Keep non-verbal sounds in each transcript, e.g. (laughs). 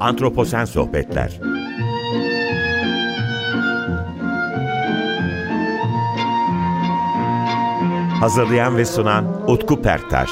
Antroposen Sohbetler Hazırlayan ve sunan Utku Perktaş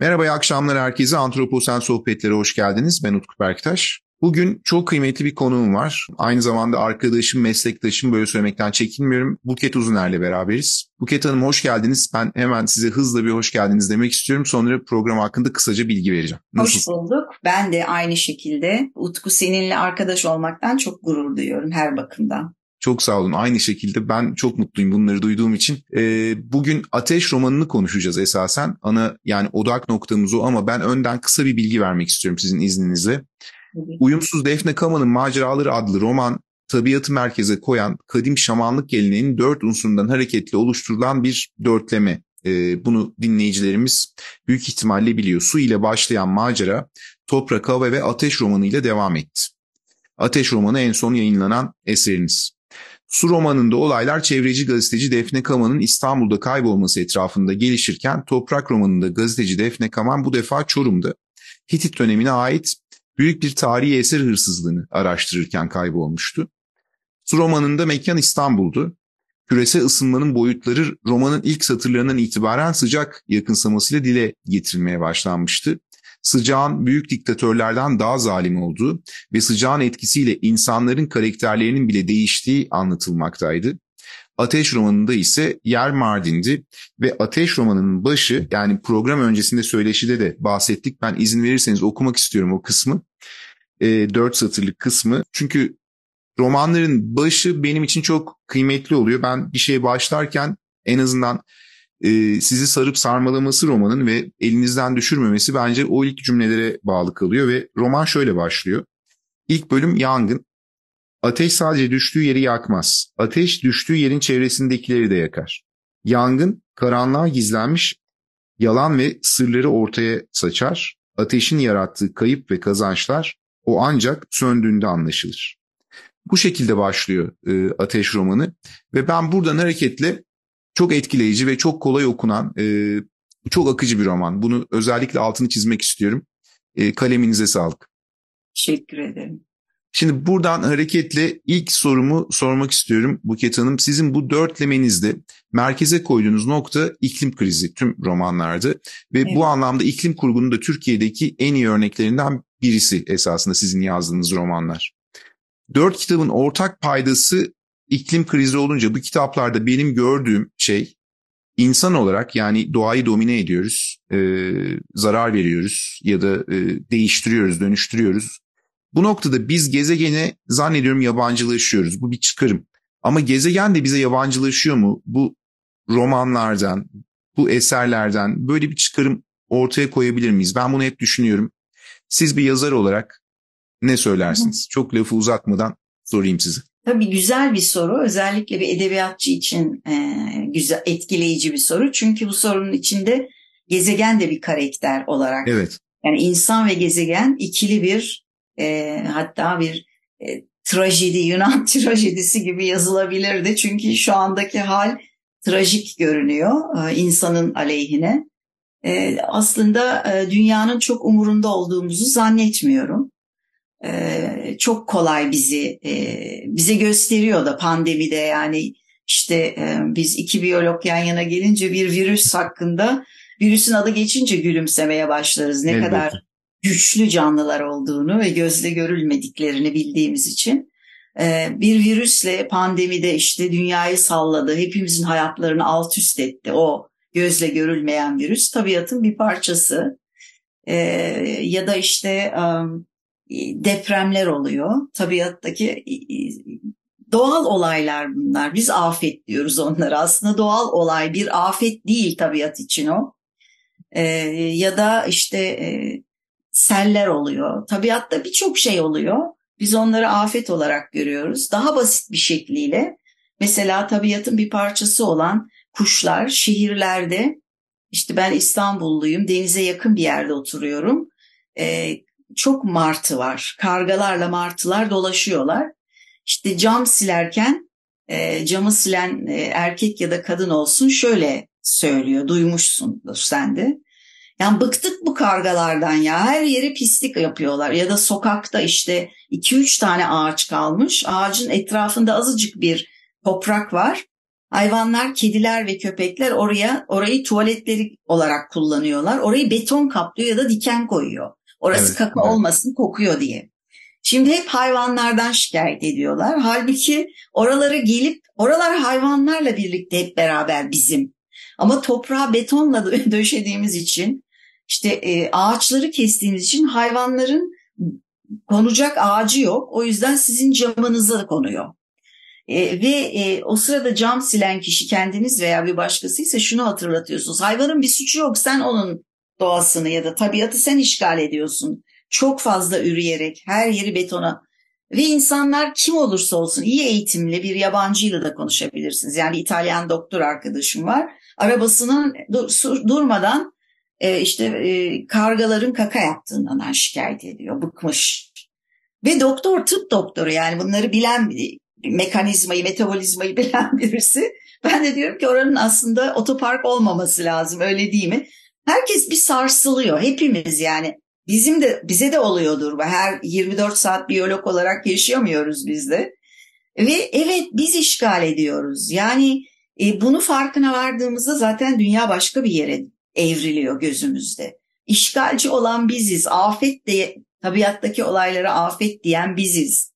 Merhaba, iyi akşamlar herkese. Antroposen Sohbetlere hoş geldiniz. Ben Utku Perktaş. Bugün çok kıymetli bir konuğum var. Aynı zamanda arkadaşım, meslektaşım böyle söylemekten çekinmiyorum. Buket Uzuner'le beraberiz. Buket Hanım hoş geldiniz. Ben hemen size hızla bir hoş geldiniz demek istiyorum. Sonra program hakkında kısaca bilgi vereceğim. Nasıl? Hoş bulduk. Ben de aynı şekilde Utku seninle arkadaş olmaktan çok gurur duyuyorum her bakımdan. Çok sağ olun. Aynı şekilde ben çok mutluyum bunları duyduğum için. Ee, bugün Ateş romanını konuşacağız esasen. Ana yani odak noktamız o ama ben önden kısa bir bilgi vermek istiyorum sizin izninizle. Uyumsuz Defne Kama'nın Maceraları adlı roman tabiatı merkeze koyan kadim şamanlık geleneğinin dört unsurundan hareketle oluşturulan bir dörtleme. Ee, bunu dinleyicilerimiz büyük ihtimalle biliyor. Su ile başlayan macera toprak, hava ve ateş romanı ile devam etti. Ateş romanı en son yayınlanan eseriniz. Su romanında olaylar çevreci gazeteci Defne Kaman'ın İstanbul'da kaybolması etrafında gelişirken Toprak romanında gazeteci Defne Kaman bu defa Çorum'da Hitit dönemine ait büyük bir tarihi eser hırsızlığını araştırırken kaybolmuştu. Su romanında mekan İstanbul'du. Küresel ısınmanın boyutları romanın ilk satırlarından itibaren sıcak yakınsamasıyla dile getirilmeye başlanmıştı. Sıcağın büyük diktatörlerden daha zalim olduğu ve sıcağın etkisiyle insanların karakterlerinin bile değiştiği anlatılmaktaydı. Ateş romanında ise yer Mardin'di ve Ateş romanının başı yani program öncesinde söyleşide de bahsettik. Ben izin verirseniz okumak istiyorum o kısmı. E, dört satırlık kısmı. Çünkü romanların başı benim için çok kıymetli oluyor. Ben bir şeye başlarken en azından e, sizi sarıp sarmalaması romanın ve elinizden düşürmemesi bence o ilk cümlelere bağlı kalıyor ve roman şöyle başlıyor. İlk bölüm yangın. Ateş sadece düştüğü yeri yakmaz. Ateş düştüğü yerin çevresindekileri de yakar. Yangın karanlığa gizlenmiş yalan ve sırları ortaya saçar. Ateşin yarattığı kayıp ve kazançlar o ancak söndüğünde anlaşılır. Bu şekilde başlıyor e, Ateş romanı ve ben buradan hareketle çok etkileyici ve çok kolay okunan, e, çok akıcı bir roman. Bunu özellikle altını çizmek istiyorum. E, kaleminize sağlık. Teşekkür ederim. Şimdi buradan hareketle ilk sorumu sormak istiyorum Buket Hanım. Sizin bu dörtlemenizde merkeze koyduğunuz nokta iklim krizi tüm romanlarda ve evet. bu anlamda iklim kurgunun da Türkiye'deki en iyi örneklerinden birisi esasında sizin yazdığınız romanlar. Dört kitabın ortak paydası iklim krizi olunca bu kitaplarda benim gördüğüm şey insan olarak yani doğayı domine ediyoruz, e, zarar veriyoruz ya da e, değiştiriyoruz, dönüştürüyoruz bu noktada biz gezegene zannediyorum yabancılaşıyoruz. Bu bir çıkarım. Ama gezegen de bize yabancılaşıyor mu? Bu romanlardan, bu eserlerden böyle bir çıkarım ortaya koyabilir miyiz? Ben bunu hep düşünüyorum. Siz bir yazar olarak ne söylersiniz? Çok lafı uzatmadan sorayım size. Tabii güzel bir soru. Özellikle bir edebiyatçı için e, güzel, etkileyici bir soru. Çünkü bu sorunun içinde gezegen de bir karakter olarak. Evet. Yani insan ve gezegen ikili bir e, hatta bir e, trajedi, Yunan (laughs) trajedisi gibi yazılabilirdi. Çünkü şu andaki hal trajik görünüyor e, insanın aleyhine. E, aslında e, dünyanın çok umurunda olduğumuzu zannetmiyorum. E, çok kolay bizi e, bize gösteriyor da pandemide yani işte e, biz iki biyolog yan yana gelince bir virüs hakkında virüsün adı geçince gülümsemeye başlarız. Ne Elbette. kadar güçlü canlılar olduğunu ve gözle görülmediklerini bildiğimiz için e, bir virüsle pandemide işte dünyayı salladı, hepimizin hayatlarını alt üst etti. O gözle görülmeyen virüs tabiatın bir parçası. E, ya da işte depremler oluyor. Tabiattaki doğal olaylar bunlar. Biz afet diyoruz onlara. Aslında doğal olay bir afet değil tabiat için o. E, ya da işte seller oluyor. Tabiatta birçok şey oluyor. Biz onları afet olarak görüyoruz. Daha basit bir şekliyle mesela tabiatın bir parçası olan kuşlar şehirlerde işte ben İstanbulluyum denize yakın bir yerde oturuyorum. Ee, çok martı var. Kargalarla martılar dolaşıyorlar. İşte cam silerken e, camı silen e, erkek ya da kadın olsun şöyle söylüyor. Duymuşsundur sen de. Yani bıktık bu kargalardan ya. Her yeri pislik yapıyorlar. Ya da sokakta işte 2-3 tane ağaç kalmış. Ağacın etrafında azıcık bir toprak var. Hayvanlar, kediler ve köpekler oraya orayı tuvaletleri olarak kullanıyorlar. Orayı beton kaplıyor ya da diken koyuyor. Orası Evet, kaka evet. olmasın, kokuyor diye. Şimdi hep hayvanlardan şikayet ediyorlar. Halbuki oralara gelip oralar hayvanlarla birlikte hep beraber bizim. Ama toprağı betonla dö- (laughs) döşediğimiz için işte e, ağaçları kestiğimiz için hayvanların konacak ağacı yok. O yüzden sizin camınıza konuyor. E, ve e, o sırada cam silen kişi kendiniz veya bir başkasıysa şunu hatırlatıyorsunuz. Hayvanın bir suçu yok. Sen onun doğasını ya da tabiatı sen işgal ediyorsun. Çok fazla üreyerek her yeri betona ve insanlar kim olursa olsun iyi eğitimli bir yabancıyla da konuşabilirsiniz. Yani İtalyan doktor arkadaşım var. Arabasının dur- durmadan e, işte e, kargaların kaka yaptığından şikayet ediyor. Bıkmış. Ve doktor tıp doktoru yani bunları bilen bir- mekanizmayı, metabolizmayı (laughs) bilen birisi. Ben de diyorum ki oranın aslında otopark olmaması lazım öyle değil mi? Herkes bir sarsılıyor hepimiz yani. Bizim de bize de oluyordur bu. Her 24 saat biyolog olarak yaşayamıyoruz biz de. Ve evet biz işgal ediyoruz. Yani e, bunu farkına vardığımızda zaten dünya başka bir yere evriliyor gözümüzde. İşgalci olan biziz. Afet de tabiattaki olaylara afet diyen biziz.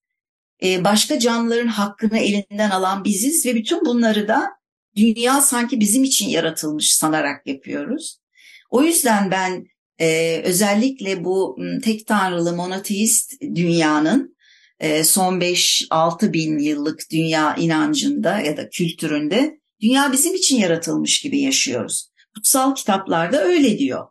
E, başka canlıların hakkını elinden alan biziz ve bütün bunları da dünya sanki bizim için yaratılmış sanarak yapıyoruz. O yüzden ben e, özellikle bu tek tanrılı monoteist dünyanın e, son 5-6 bin yıllık dünya inancında ya da kültüründe dünya bizim için yaratılmış gibi yaşıyoruz. Kutsal kitaplarda öyle diyor.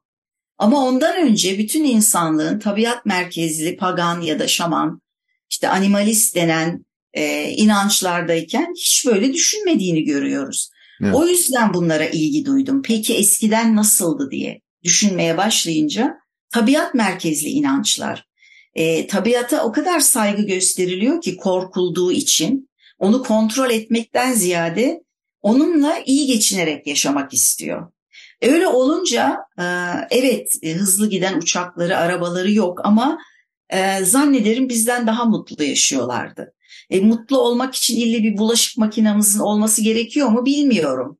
Ama ondan önce bütün insanlığın tabiat merkezli pagan ya da şaman, işte animalist denen e, inançlardayken hiç böyle düşünmediğini görüyoruz. Evet. O yüzden bunlara ilgi duydum. Peki eskiden nasıldı diye düşünmeye başlayınca tabiat merkezli inançlar. E, tabiata o kadar saygı gösteriliyor ki korkulduğu için onu kontrol etmekten ziyade onunla iyi geçinerek yaşamak istiyor. Öyle olunca e, evet e, hızlı giden uçakları, arabaları yok ama e, zannederim bizden daha mutlu yaşıyorlardı. E, mutlu olmak için illa bir bulaşık makinamızın olması gerekiyor mu bilmiyorum.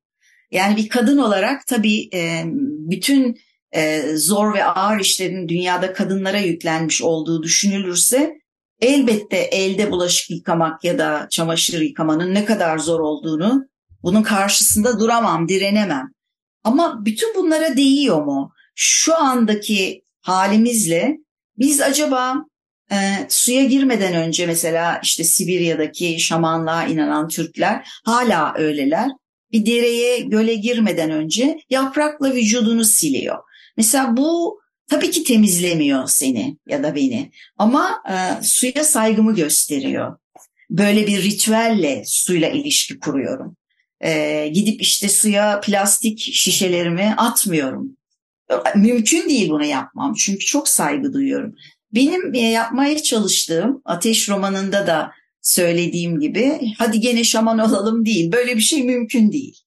Yani bir kadın olarak tabii e, bütün e, zor ve ağır işlerin dünyada kadınlara yüklenmiş olduğu düşünülürse elbette elde bulaşık yıkamak ya da çamaşır yıkamanın ne kadar zor olduğunu bunun karşısında duramam, direnemem. Ama bütün bunlara değiyor mu? Şu andaki halimizle biz acaba e, suya girmeden önce mesela işte Sibirya'daki şamanlığa inanan Türkler hala öyleler. Bir dereye göle girmeden önce yaprakla vücudunu siliyor. Mesela bu tabii ki temizlemiyor seni ya da beni ama e, suya saygımı gösteriyor. Böyle bir ritüelle suyla ilişki kuruyorum. E, gidip işte suya plastik şişelerimi atmıyorum. Mümkün değil bunu yapmam çünkü çok saygı duyuyorum. Benim e, yapmaya çalıştığım Ateş romanında da söylediğim gibi hadi gene şaman olalım değil. Böyle bir şey mümkün değil.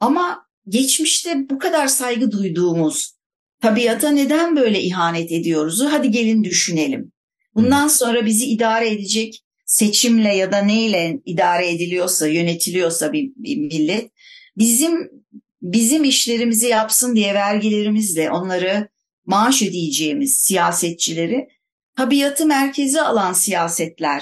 Ama geçmişte bu kadar saygı duyduğumuz tabiata neden böyle ihanet ediyoruz? Hadi gelin düşünelim. Bundan sonra bizi idare edecek seçimle ya da neyle idare ediliyorsa, yönetiliyorsa bir, bir millet bizim bizim işlerimizi yapsın diye vergilerimizle onları maaş ödeyeceğimiz siyasetçileri tabiatı merkeze alan siyasetlerle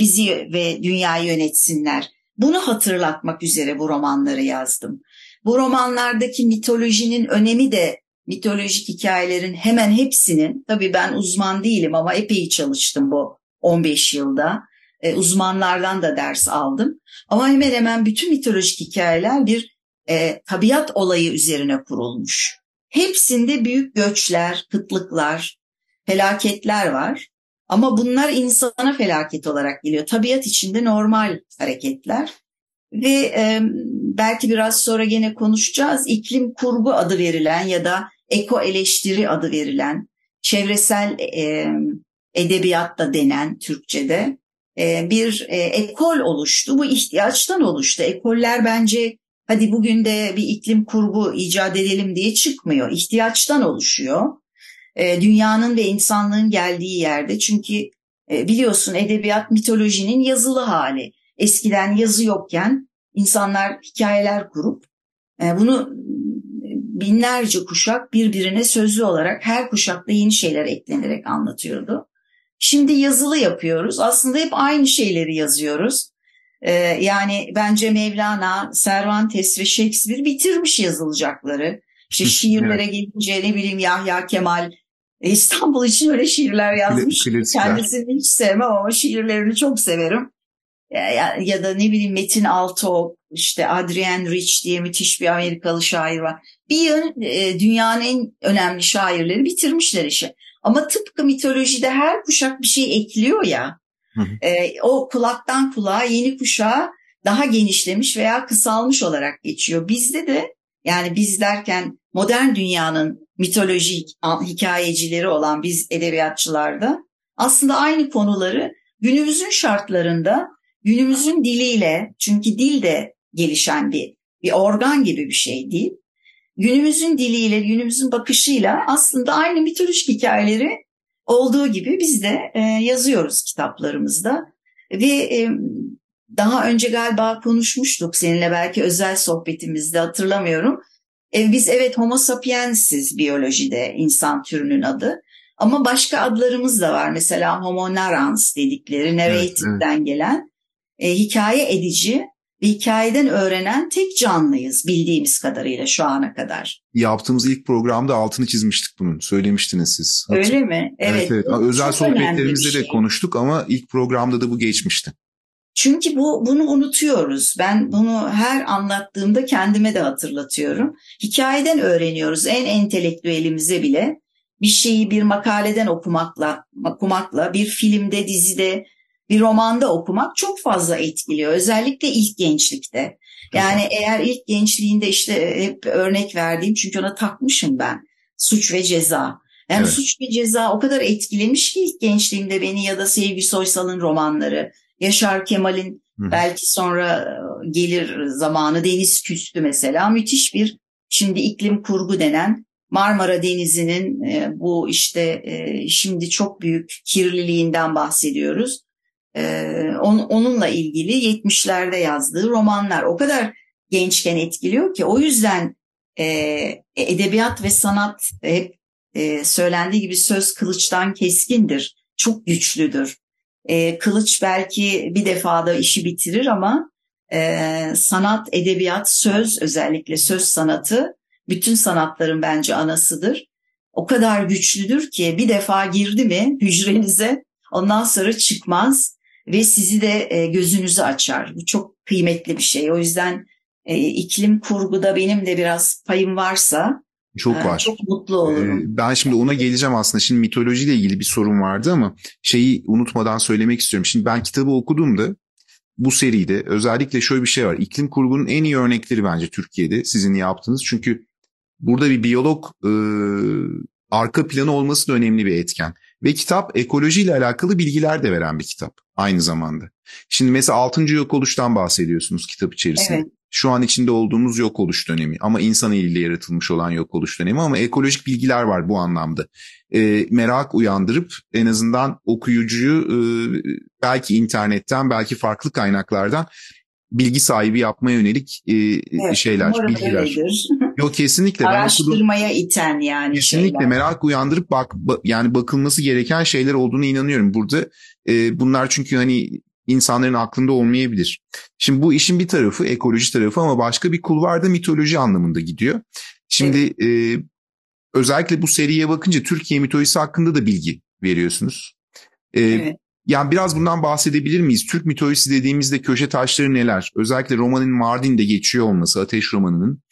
bizi ve dünyayı yönetsinler. Bunu hatırlatmak üzere bu romanları yazdım. Bu romanlardaki mitolojinin önemi de mitolojik hikayelerin hemen hepsinin, tabii ben uzman değilim ama epey çalıştım bu 15 yılda. E, uzmanlardan da ders aldım. Ama hemen hemen bütün mitolojik hikayeler bir e, tabiat olayı üzerine kurulmuş. Hepsinde büyük göçler, kıtlıklar, felaketler var. Ama bunlar insana felaket olarak geliyor. Tabiat içinde normal hareketler. Ve e, belki biraz sonra gene konuşacağız. İklim kurgu adı verilen ya da eko eleştiri adı verilen, çevresel e, edebiyat da denen Türkçe'de e, bir e, ekol oluştu. Bu ihtiyaçtan oluştu. Ekoller bence hadi bugün de bir iklim kurgu icat edelim diye çıkmıyor. İhtiyaçtan oluşuyor. E, dünyanın ve insanlığın geldiği yerde çünkü biliyorsun edebiyat mitolojinin yazılı hali. Eskiden yazı yokken insanlar hikayeler kurup bunu binlerce kuşak birbirine sözlü olarak her kuşakta yeni şeyler eklenerek anlatıyordu. Şimdi yazılı yapıyoruz. Aslında hep aynı şeyleri yazıyoruz. Ee, yani bence Mevlana, Cervantes ve Shakespeare bitirmiş yazılacakları. İşte şiirlere evet. gelince ne bileyim Yahya Kemal e, İstanbul için öyle şiirler yazmış. Kendisini hiç sevmem ama şiirlerini çok severim. Ya, ya da ne bileyim Metin Alto, işte Adrian Rich diye müthiş bir Amerikalı şair var. Bir yön e, dünyanın en önemli şairleri bitirmişler işi. Ama tıpkı mitolojide her kuşak bir şey ekliyor ya. E, o kulaktan kulağa yeni kuşağa daha genişlemiş veya kısalmış olarak geçiyor. Bizde de yani biz derken modern dünyanın mitolojik hikayecileri olan biz edebiyatçılarda aslında aynı konuları günümüzün şartlarında günümüzün diliyle çünkü dil de gelişen bir bir organ gibi bir şey değil. Günümüzün diliyle, günümüzün bakışıyla aslında aynı mitolojik hikayeleri olduğu gibi biz de e, yazıyoruz kitaplarımızda. Ve e, daha önce galiba konuşmuştuk seninle belki özel sohbetimizde hatırlamıyorum. E, biz evet homo sapiensiz biyolojide insan türünün adı. Ama başka adlarımız da var. Mesela homo narrans dedikleri narrative'den evet, evet. gelen e, hikaye edici hikayeden öğrenen tek canlıyız bildiğimiz kadarıyla şu ana kadar. Yaptığımız ilk programda altını çizmiştik bunun. Söylemiştiniz siz. Hatır. Öyle mi? Evet. evet, evet. Özel sohbetlerimizde şey. de konuştuk ama ilk programda da bu geçmişti. Çünkü bu bunu unutuyoruz. Ben bunu her anlattığımda kendime de hatırlatıyorum. Hikayeden öğreniyoruz. En entelektüelimize bile bir şeyi bir makaleden okumakla, okumakla, bir filmde, dizide, bir romanda okumak çok fazla etkiliyor. Özellikle ilk gençlikte. Yani evet. eğer ilk gençliğinde işte hep örnek verdiğim çünkü ona takmışım ben. Suç ve ceza. Yani evet. suç ve ceza o kadar etkilemiş ki ilk gençliğimde beni ya da Sevgi Soysal'ın romanları, Yaşar Kemal'in Hı. belki sonra gelir zamanı Deniz Küstü mesela müthiş bir şimdi iklim kurgu denen Marmara Denizi'nin e, bu işte e, şimdi çok büyük kirliliğinden bahsediyoruz. Ee, on, onunla ilgili 70'lerde yazdığı romanlar o kadar gençken etkiliyor ki o yüzden e, edebiyat ve sanat hep e, söylendiği gibi söz kılıçtan keskindir, çok güçlüdür. E, kılıç belki bir defada işi bitirir ama e, sanat, edebiyat, söz özellikle söz sanatı bütün sanatların bence anasıdır. O kadar güçlüdür ki bir defa girdi mi hücrenize ondan sonra çıkmaz ve sizi de e, gözünüzü açar. Bu çok kıymetli bir şey. O yüzden e, iklim kurguda benim de biraz payım varsa çok e, var. Çok mutlu olurum. Ben şimdi ona geleceğim aslında. Şimdi mitolojiyle ilgili bir sorun vardı ama şeyi unutmadan söylemek istiyorum. Şimdi ben kitabı okuduğumda bu seride özellikle şöyle bir şey var. İklim kurgunun en iyi örnekleri bence Türkiye'de sizin yaptığınız. Çünkü burada bir biyolog e, arka planı olması da önemli bir etken. Ve kitap ekolojiyle alakalı bilgiler de veren bir kitap aynı zamanda. Şimdi mesela 6. yok oluştan bahsediyorsunuz kitap içerisinde. Evet. Şu an içinde olduğumuz yok oluş dönemi ama insan eliyle yaratılmış olan yok oluş dönemi ama ekolojik bilgiler var bu anlamda. E, merak uyandırıp en azından okuyucuyu e, belki internetten belki farklı kaynaklardan bilgi sahibi yapmaya yönelik e, evet, şeyler, bilgiler. Yok kesinlikle. Araştırmaya iten yani Kesinlikle şeyler. merak uyandırıp bak yani bakılması gereken şeyler olduğunu inanıyorum burada. E, bunlar çünkü hani insanların aklında olmayabilir. Şimdi bu işin bir tarafı ekoloji tarafı ama başka bir kulvar da mitoloji anlamında gidiyor. Şimdi evet. e, özellikle bu seriye bakınca Türkiye mitolojisi hakkında da bilgi veriyorsunuz. E, evet. Yani biraz bundan bahsedebilir miyiz? Türk mitolojisi dediğimizde köşe taşları neler? Özellikle romanın Mardin'de geçiyor olması, Ateş romanının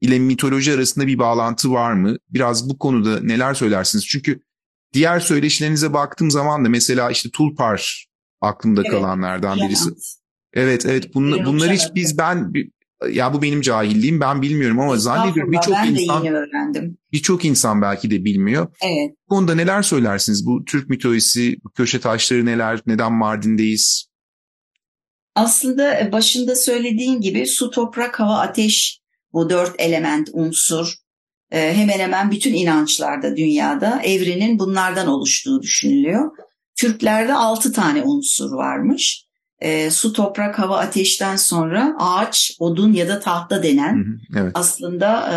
ile mitoloji arasında bir bağlantı var mı? Biraz bu konuda neler söylersiniz? Çünkü diğer söyleşilerinize baktığım zaman da mesela işte Tulpar aklımda evet, kalanlardan birisi. Evet evet bunla, bunları hiç biz ben ya bu benim cahilliğim ben bilmiyorum ama zannediyorum birçok insan birçok insan belki de bilmiyor. Evet. Bu konuda neler söylersiniz? Bu Türk mitolojisi, köşe taşları neler? Neden Mardin'deyiz? Aslında başında söylediğin gibi su, toprak, hava, ateş bu dört element, unsur e, hemen hemen bütün inançlarda dünyada evrenin bunlardan oluştuğu düşünülüyor. Türklerde altı tane unsur varmış. E, su, toprak, hava, ateşten sonra ağaç, odun ya da tahta denen hı hı, evet. aslında e,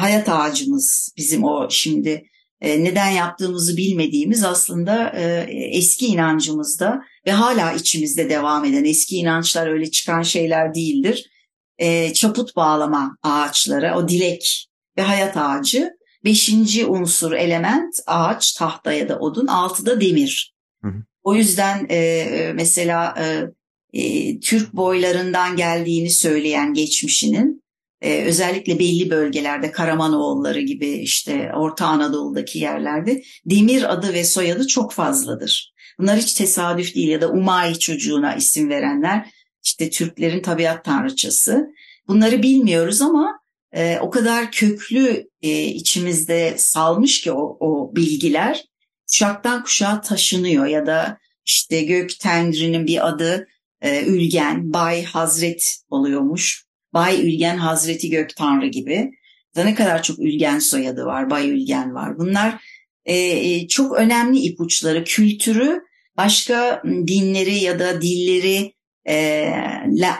hayat ağacımız bizim o şimdi e, neden yaptığımızı bilmediğimiz aslında e, eski inancımızda ve hala içimizde devam eden eski inançlar öyle çıkan şeyler değildir. E, çaput bağlama ağaçları, o dilek ve hayat ağacı. Beşinci unsur element ağaç, tahta ya da odun, altıda demir. Hı hı. O yüzden e, mesela e, e, Türk boylarından geldiğini söyleyen geçmişinin e, özellikle belli bölgelerde Karamanoğulları gibi işte Orta Anadolu'daki yerlerde Demir adı ve soyadı çok fazladır. Bunlar hiç tesadüf değil ya da Umay çocuğuna isim verenler işte Türklerin tabiat tanrıçası. Bunları bilmiyoruz ama e, o kadar köklü e, içimizde salmış ki o, o bilgiler kuşaktan kuşağa taşınıyor ya da işte gök tengrinin bir adı e, Ülgen, Bay Hazret oluyormuş. Bay Ülgen Hazreti Gök Tanrı gibi. Da ne kadar çok Ülgen soyadı var, Bay Ülgen var. Bunlar e, e çok önemli ipuçları, kültürü başka dinleri ya da dilleri e,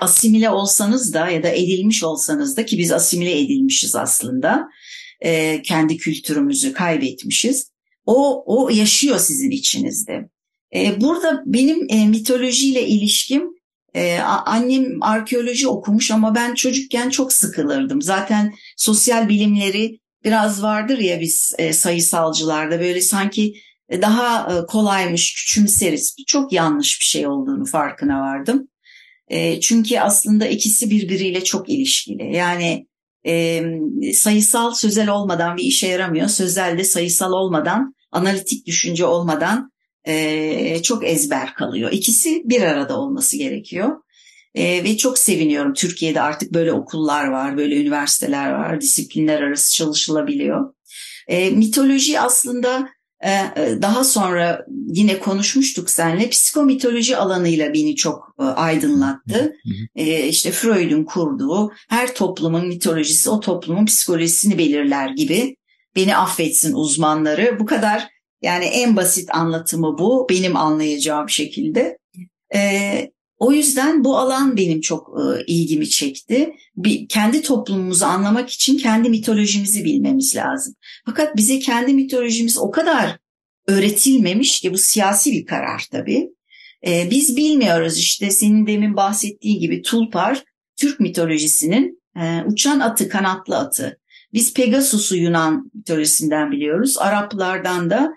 asimile olsanız da ya da edilmiş olsanız da ki biz asimile edilmişiz aslında. E, kendi kültürümüzü kaybetmişiz. O, o yaşıyor sizin içinizde. E, burada benim e, mitolojiyle ilişkim ee, annem arkeoloji okumuş ama ben çocukken çok sıkılırdım. Zaten sosyal bilimleri biraz vardır ya biz e, sayısalcılarda böyle sanki daha e, kolaymış, küçümseriz. Çok yanlış bir şey olduğunu farkına vardım. E, çünkü aslında ikisi birbiriyle çok ilişkili. Yani e, sayısal sözel olmadan bir işe yaramıyor. Sözel de sayısal olmadan, analitik düşünce olmadan e, çok ezber kalıyor. İkisi bir arada olması gerekiyor. E, ve çok seviniyorum Türkiye'de artık böyle okullar var, böyle üniversiteler var, disiplinler arası çalışılabiliyor. E, mitoloji aslında daha sonra yine konuşmuştuk seninle psikomitoloji alanıyla beni çok e, aydınlattı. E, işte Freud'un kurduğu her toplumun mitolojisi o toplumun psikolojisini belirler gibi. Beni affetsin uzmanları. Bu kadar yani en basit anlatımı bu benim anlayacağım şekilde. Ee, o yüzden bu alan benim çok e, ilgimi çekti. Bir, kendi toplumumuzu anlamak için kendi mitolojimizi bilmemiz lazım. Fakat bize kendi mitolojimiz o kadar öğretilmemiş ki bu siyasi bir karar tabii. Ee, biz bilmiyoruz işte senin demin bahsettiğin gibi Tulpar Türk mitolojisinin e, uçan atı, kanatlı atı. Biz Pegasus'u Yunan mitolojisinden biliyoruz. Araplardan da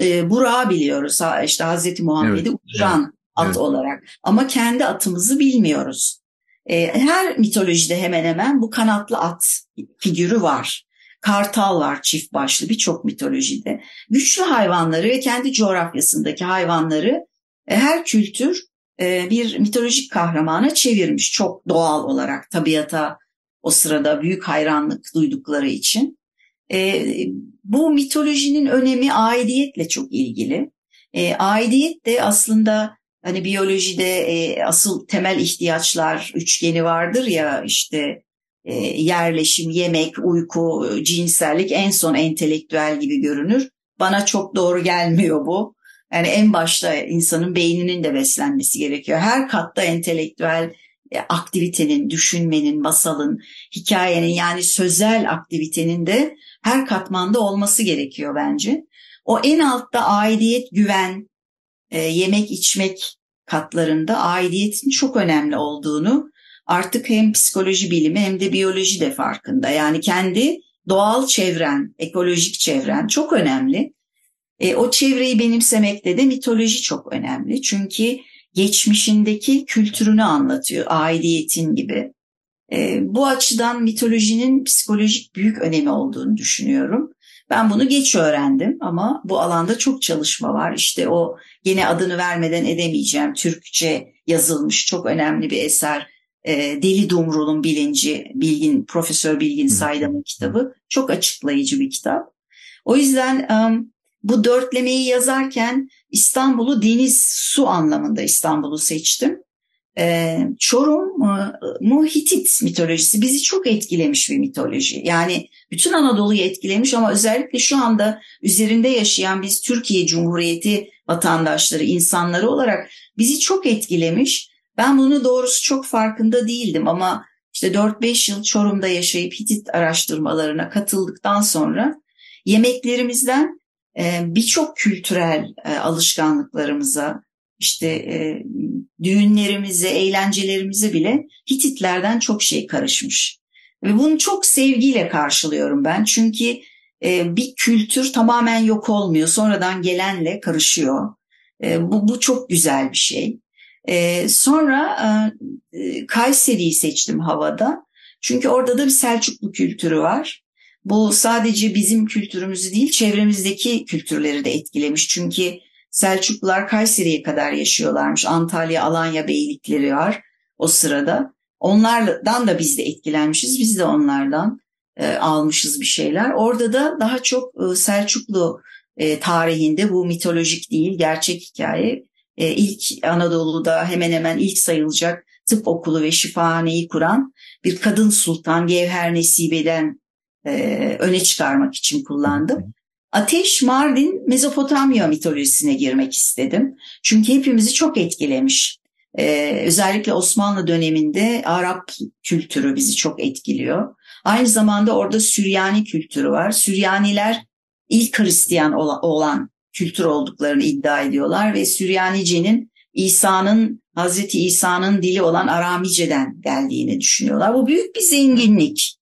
e, Burak'ı biliyoruz. İşte Hazreti Muhammed'i evet. uçuran. At evet. olarak. Ama kendi atımızı bilmiyoruz. E, her mitolojide hemen hemen bu kanatlı at figürü var. Kartal var çift başlı birçok mitolojide. Güçlü hayvanları ve kendi coğrafyasındaki hayvanları e, her kültür e, bir mitolojik kahramana çevirmiş. Çok doğal olarak tabiata o sırada büyük hayranlık duydukları için. E, bu mitolojinin önemi aidiyetle çok ilgili. E, aidiyet de aslında hani biyolojide e, asıl temel ihtiyaçlar üçgeni vardır ya işte e, yerleşim, yemek, uyku, cinsellik en son entelektüel gibi görünür. Bana çok doğru gelmiyor bu. Yani en başta insanın beyninin de beslenmesi gerekiyor. Her katta entelektüel e, aktivitenin, düşünmenin, masalın, hikayenin yani sözel aktivitenin de her katmanda olması gerekiyor bence. O en altta aidiyet, güven, e, yemek, içmek katlarında aidiyetin çok önemli olduğunu artık hem psikoloji bilimi hem de biyoloji de farkında. Yani kendi doğal çevren, ekolojik çevren çok önemli. E, o çevreyi benimsemekte de mitoloji çok önemli. Çünkü geçmişindeki kültürünü anlatıyor, aidiyetin gibi. E, bu açıdan mitolojinin psikolojik büyük önemi olduğunu düşünüyorum. Ben bunu geç öğrendim ama bu alanda çok çalışma var. İşte o yine adını vermeden edemeyeceğim Türkçe yazılmış çok önemli bir eser. E, Deli Dumrul'un bilinci, Bilgin, Profesör Bilgin Saydam'ın kitabı. Çok açıklayıcı bir kitap. O yüzden um, bu dörtlemeyi yazarken İstanbul'u deniz, su anlamında İstanbul'u seçtim. E, Çorum mu Hitit mitolojisi bizi çok etkilemiş bir mitoloji. Yani bütün Anadolu'yu etkilemiş ama özellikle şu anda üzerinde yaşayan biz Türkiye Cumhuriyeti vatandaşları, insanları olarak bizi çok etkilemiş. Ben bunu doğrusu çok farkında değildim ama işte 4-5 yıl Çorum'da yaşayıp Hitit araştırmalarına katıldıktan sonra yemeklerimizden e, birçok kültürel e, alışkanlıklarımıza, işte e, düğünlerimize, eğlencelerimize bile Hititlerden çok şey karışmış. Ve bunu çok sevgiyle karşılıyorum ben. Çünkü bir kültür tamamen yok olmuyor. Sonradan gelenle karışıyor. Bu, bu çok güzel bir şey. Sonra Kayseri'yi seçtim havada. Çünkü orada da bir Selçuklu kültürü var. Bu sadece bizim kültürümüzü değil çevremizdeki kültürleri de etkilemiş. Çünkü Selçuklular Kayseri'ye kadar yaşıyorlarmış. Antalya, Alanya beylikleri var o sırada. Onlardan da biz de etkilenmişiz. Biz de onlardan e, almışız bir şeyler. Orada da daha çok e, Selçuklu e, tarihinde bu mitolojik değil gerçek hikaye. E, ilk Anadolu'da hemen hemen ilk sayılacak tıp okulu ve şifahaneyi kuran bir kadın sultan Gevher Nesibe'den e, öne çıkarmak için kullandım. Ateş Mardin Mezopotamya mitolojisine girmek istedim. Çünkü hepimizi çok etkilemiş. Ee, özellikle Osmanlı döneminde Arap kültürü bizi çok etkiliyor. Aynı zamanda orada Süryani kültürü var. Süryaniler ilk Hristiyan olan kültür olduklarını iddia ediyorlar ve Süryanice'nin İsa'nın Hazreti İsa'nın dili olan Aramice'den geldiğini düşünüyorlar. Bu büyük bir zenginlik.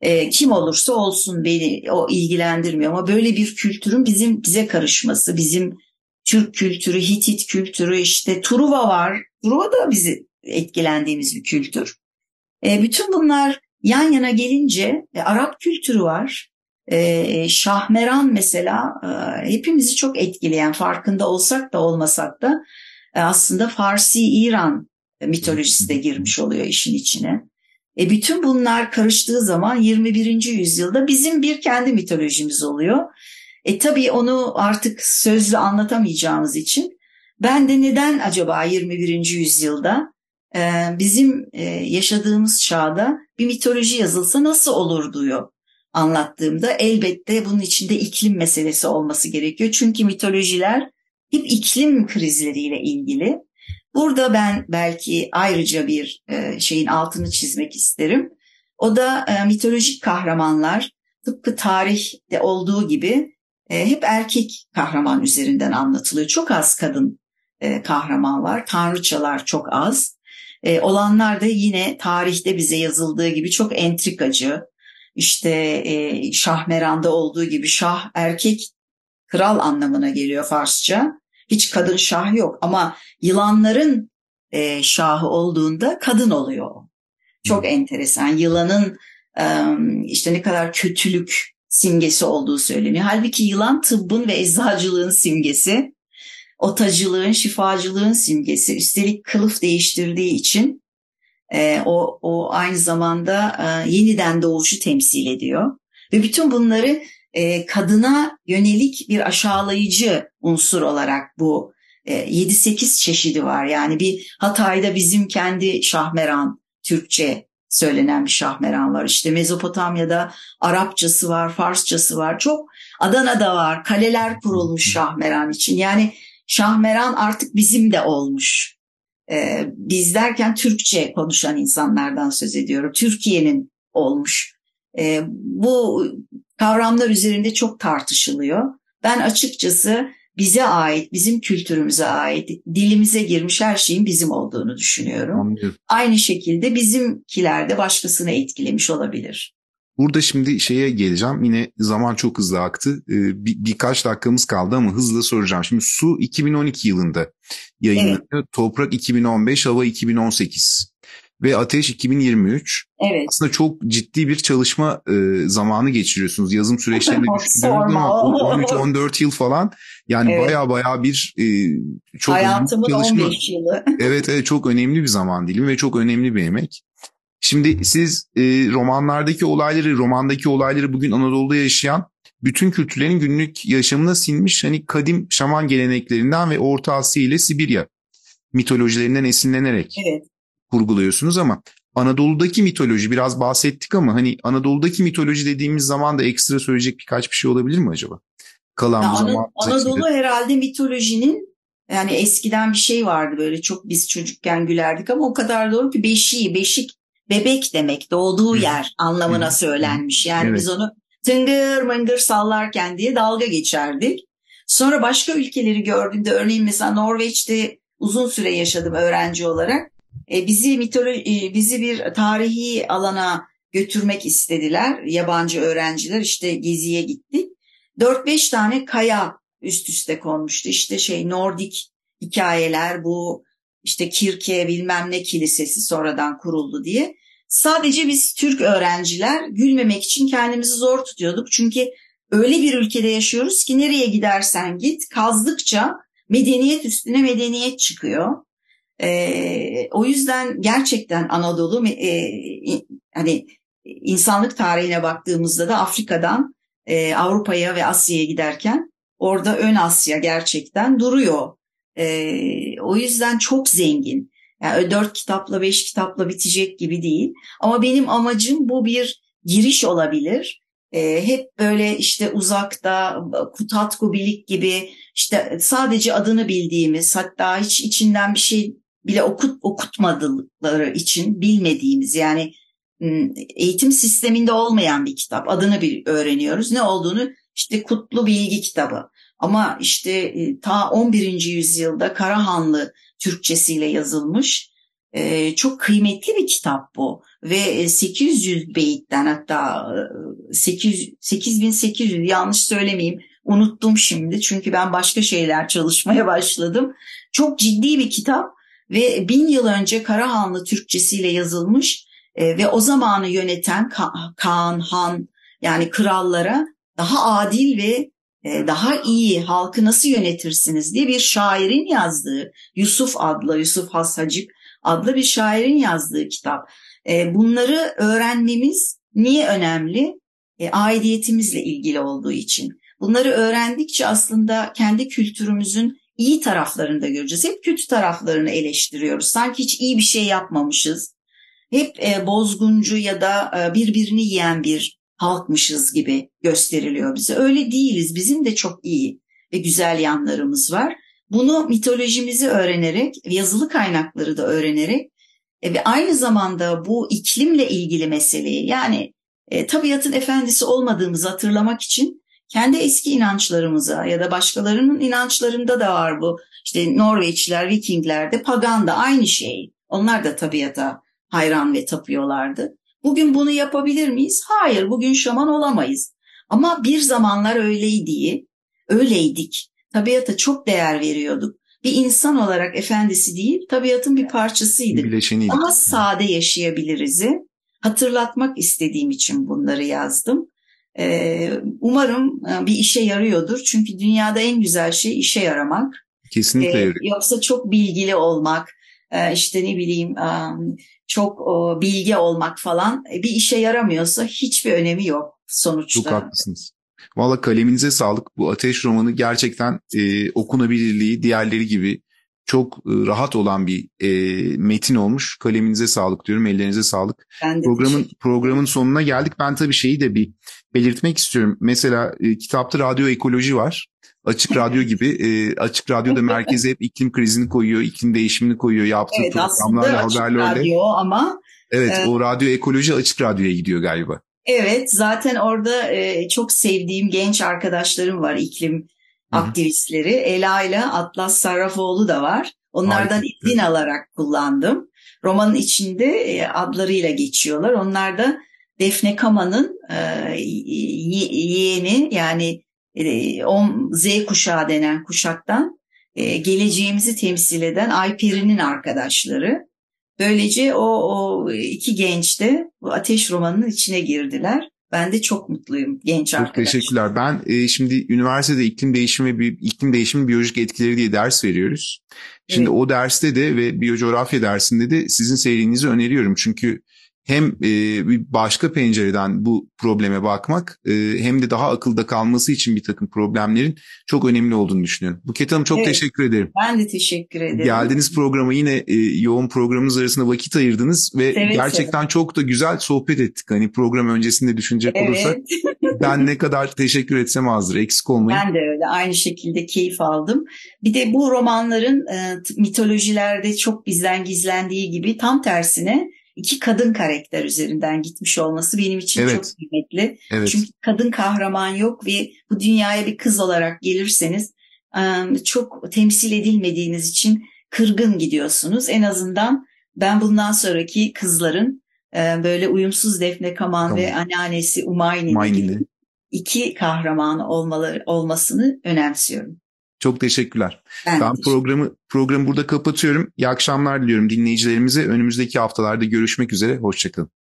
E, kim olursa olsun beni o ilgilendirmiyor ama böyle bir kültürün bizim bize karışması, bizim Türk kültürü, Hitit kültürü, işte Truva var. Truva da bizi etkilendiğimiz bir kültür. E, bütün bunlar yan yana gelince e, Arap kültürü var. E, Şahmeran mesela e, hepimizi çok etkileyen farkında olsak da olmasak da e, aslında Farsi-İran mitolojisi de girmiş oluyor işin içine. E bütün bunlar karıştığı zaman 21. yüzyılda bizim bir kendi mitolojimiz oluyor. E tabii onu artık sözlü anlatamayacağımız için ben de neden acaba 21. yüzyılda e, bizim e, yaşadığımız çağda bir mitoloji yazılsa nasıl olur diyor anlattığımda elbette bunun içinde iklim meselesi olması gerekiyor. Çünkü mitolojiler hep iklim krizleriyle ilgili. Burada ben belki ayrıca bir e, şeyin altını çizmek isterim. O da e, mitolojik kahramanlar tıpkı tarihte olduğu gibi e, hep erkek kahraman üzerinden anlatılıyor. Çok az kadın kahraman var. Tanrıçalar çok az. Olanlar da yine tarihte bize yazıldığı gibi çok entrikacı. İşte Şahmeran'da olduğu gibi şah erkek kral anlamına geliyor Farsça. Hiç kadın şah yok ama yılanların e, şahı olduğunda kadın oluyor. Çok hmm. enteresan. Yılanın e, işte ne kadar kötülük simgesi olduğu söyleniyor. Halbuki yılan tıbbın ve eczacılığın simgesi, otacılığın, şifacılığın simgesi. Üstelik kılıf değiştirdiği için e, o, o aynı zamanda e, yeniden doğuşu temsil ediyor. Ve bütün bunları e, kadına yönelik bir aşağılayıcı unsur olarak bu e, 7-8 çeşidi var. Yani bir Hatay'da bizim kendi şahmeran, Türkçe söylenen bir şahmeran var. İşte Mezopotamya'da Arapçası var, Farsçası var. Çok Adana'da var. Kaleler kurulmuş şahmeran için. Yani şahmeran artık bizim de olmuş. Ee, biz derken Türkçe konuşan insanlardan söz ediyorum. Türkiye'nin olmuş. Ee, bu kavramlar üzerinde çok tartışılıyor. Ben açıkçası bize ait, bizim kültürümüze ait, dilimize girmiş her şeyin bizim olduğunu düşünüyorum. Anlıyorum. Aynı şekilde bizimkiler de başkasını etkilemiş olabilir. Burada şimdi şeye geleceğim. Yine zaman çok hızlı aktı. Ee, bir, birkaç dakikamız kaldı ama hızlı soracağım. Şimdi Su 2012 yılında yayınlanıyor. Evet. Toprak 2015, Hava 2018 ve Ateş 2023. Evet. Aslında çok ciddi bir çalışma e, zamanı geçiriyorsunuz. Yazım süreçlerinde düşündüğünüz zaman 13-14 yıl falan. Yani evet. baya baya bir e, çok Hayatımın çalışma. 15 yılı. (laughs) evet evet çok önemli bir zaman dilimi ve çok önemli bir emek. Şimdi siz e, romanlardaki olayları, romandaki olayları bugün Anadolu'da yaşayan bütün kültürlerin günlük yaşamına sinmiş hani kadim şaman geleneklerinden ve Orta Asya ile Sibirya mitolojilerinden esinlenerek evet. Kurguluyorsunuz ama Anadolu'daki mitoloji biraz bahsettik ama hani Anadolu'daki mitoloji dediğimiz zaman da ekstra söyleyecek birkaç bir şey olabilir mi acaba? Kalan ya bu zaman Anadolu içinde. herhalde mitolojinin yani eskiden bir şey vardı böyle çok biz çocukken gülerdik ama o kadar doğru ki beşiği, beşik bebek demek doğduğu yer anlamına söylenmiş. Yani evet. biz onu tıngır mıngır sallarken diye dalga geçerdik. Sonra başka ülkeleri gördüğümde örneğin mesela Norveç'te uzun süre yaşadım öğrenci olarak. E, bizi mitoloji, e, bizi bir tarihi alana götürmek istediler yabancı öğrenciler işte geziye gittik. 4-5 tane kaya üst üste konmuştu. İşte şey Nordik hikayeler bu işte Kirke bilmem ne kilisesi sonradan kuruldu diye. Sadece biz Türk öğrenciler gülmemek için kendimizi zor tutuyorduk. Çünkü öyle bir ülkede yaşıyoruz ki nereye gidersen git kazdıkça medeniyet üstüne medeniyet çıkıyor. Ee, o yüzden gerçekten Anadolu e, hani insanlık tarihine baktığımızda da Afrika'dan e, Avrupa'ya ve Asya'ya giderken orada ön Asya gerçekten duruyor. E, o yüzden çok zengin. Yani dört kitapla beş kitapla bitecek gibi değil. Ama benim amacım bu bir giriş olabilir. E, hep böyle işte uzakta Kutatku Bilik gibi işte sadece adını bildiğimiz hatta hiç içinden bir şey bile okut okutmadıkları için bilmediğimiz yani eğitim sisteminde olmayan bir kitap. Adını bir öğreniyoruz. Ne olduğunu işte Kutlu Bilgi kitabı. Ama işte e, ta 11. yüzyılda Karahanlı Türkçesiyle yazılmış e, çok kıymetli bir kitap bu. Ve 800 e, beyitten hatta 800, 8800 yanlış söylemeyeyim unuttum şimdi. Çünkü ben başka şeyler çalışmaya başladım. Çok ciddi bir kitap ve bin yıl önce Karahanlı Türkçesiyle yazılmış ve o zamanı yöneten Kaan, Han yani krallara daha adil ve e, daha iyi halkı nasıl yönetirsiniz diye bir şairin yazdığı Yusuf adlı Yusuf Hasacık adlı bir şairin yazdığı kitap. E, bunları öğrenmemiz niye önemli? E, aidiyetimizle ilgili olduğu için. Bunları öğrendikçe aslında kendi kültürümüzün iyi taraflarını da göreceğiz. Hep kötü taraflarını eleştiriyoruz. Sanki hiç iyi bir şey yapmamışız. Hep bozguncu ya da birbirini yiyen bir halkmışız gibi gösteriliyor bize. Öyle değiliz. Bizim de çok iyi ve güzel yanlarımız var. Bunu mitolojimizi öğrenerek, yazılı kaynakları da öğrenerek e, ve aynı zamanda bu iklimle ilgili meseleyi yani e, tabiatın efendisi olmadığımızı hatırlamak için kendi eski inançlarımıza ya da başkalarının inançlarında da var bu. İşte Norveçliler, Vikingler de pagan da aynı şey. Onlar da tabiata hayran ve tapıyorlardı. Bugün bunu yapabilir miyiz? Hayır, bugün şaman olamayız. Ama bir zamanlar öyleydi, öyleydik. Tabiata çok değer veriyorduk. Bir insan olarak efendisi değil, tabiatın bir parçasıydık. Bileşeniydik. Daha sade yaşayabiliriz'i hatırlatmak istediğim için bunları yazdım. Ee, umarım e, bir işe yarıyordur. Çünkü dünyada en güzel şey işe yaramak. Kesinlikle ee, Yoksa çok bilgili olmak, e, işte ne bileyim çok bilgi olmak falan e, bir işe yaramıyorsa hiçbir önemi yok sonuçta. Çok haklısınız. Valla kaleminize sağlık. Bu Ateş romanı gerçekten e, okunabilirliği diğerleri gibi çok e, rahat olan bir e, metin olmuş. Kaleminize sağlık diyorum, ellerinize sağlık. Ben de programın programın sonuna geldik. Ben tabii şeyi de bir belirtmek istiyorum. Mesela e, kitapta radyo ekoloji var. Açık radyo (laughs) gibi e, açık radyoda merkeze hep iklim krizini koyuyor, iklim değişimini koyuyor yaptığı evet, programlarla haberlerle. radyo ama. Evet e, o radyo ekoloji açık radyoya gidiyor galiba. Evet zaten orada e, çok sevdiğim genç arkadaşlarım var iklim Hı-hı. aktivistleri. Ela ile Atlas Sarrafoğlu da var. Onlardan izin alarak kullandım. Romanın içinde e, adlarıyla geçiyorlar. Onlar da Defne Kama'nın e, yeğeni yani e, Z kuşağı denen kuşaktan e, geleceğimizi temsil eden Ayperi'nin arkadaşları. Böylece o, o iki genç de bu Ateş romanının içine girdiler. Ben de çok mutluyum genç çok arkadaşlar. teşekkürler. Ben e, şimdi üniversitede iklim değişimi ve iklim değişimi biyolojik etkileri diye ders veriyoruz. Şimdi evet. o derste de ve biyocoğrafya dersinde de sizin serinizi öneriyorum. Çünkü hem e, bir başka pencereden bu probleme bakmak e, hem de daha akılda kalması için bir takım problemlerin çok önemli olduğunu düşünüyorum. Buket Hanım çok Evet. teşekkür ederim. Ben de teşekkür ederim. Geldiğiniz programa yine e, yoğun programınız arasında vakit ayırdınız ve Seve gerçekten çok da güzel sohbet ettik. Hani program öncesinde düşünecek olursak Evet. (laughs) ben ne kadar teşekkür etsem azdır. Eksik olmayın. Ben de öyle aynı şekilde keyif aldım. Bir de bu romanların e, mitolojilerde çok bizden gizlendiği gibi tam tersine iki kadın karakter üzerinden gitmiş olması benim için Evet. çok kıymetli. Evet. Çünkü kadın kahraman yok ve bu dünyaya bir kız olarak gelirseniz çok temsil edilmediğiniz için kırgın gidiyorsunuz. En azından ben bundan sonraki kızların böyle uyumsuz Defne Kaman Tamam. ve anneannesi Umayni'nin iki kahraman olmaları olmasını önemsiyorum. Çok teşekkürler. Ben, Ben programı programı burada kapatıyorum. İyi akşamlar diliyorum dinleyicilerimize. Önümüzdeki haftalarda görüşmek üzere. Hoşçakalın.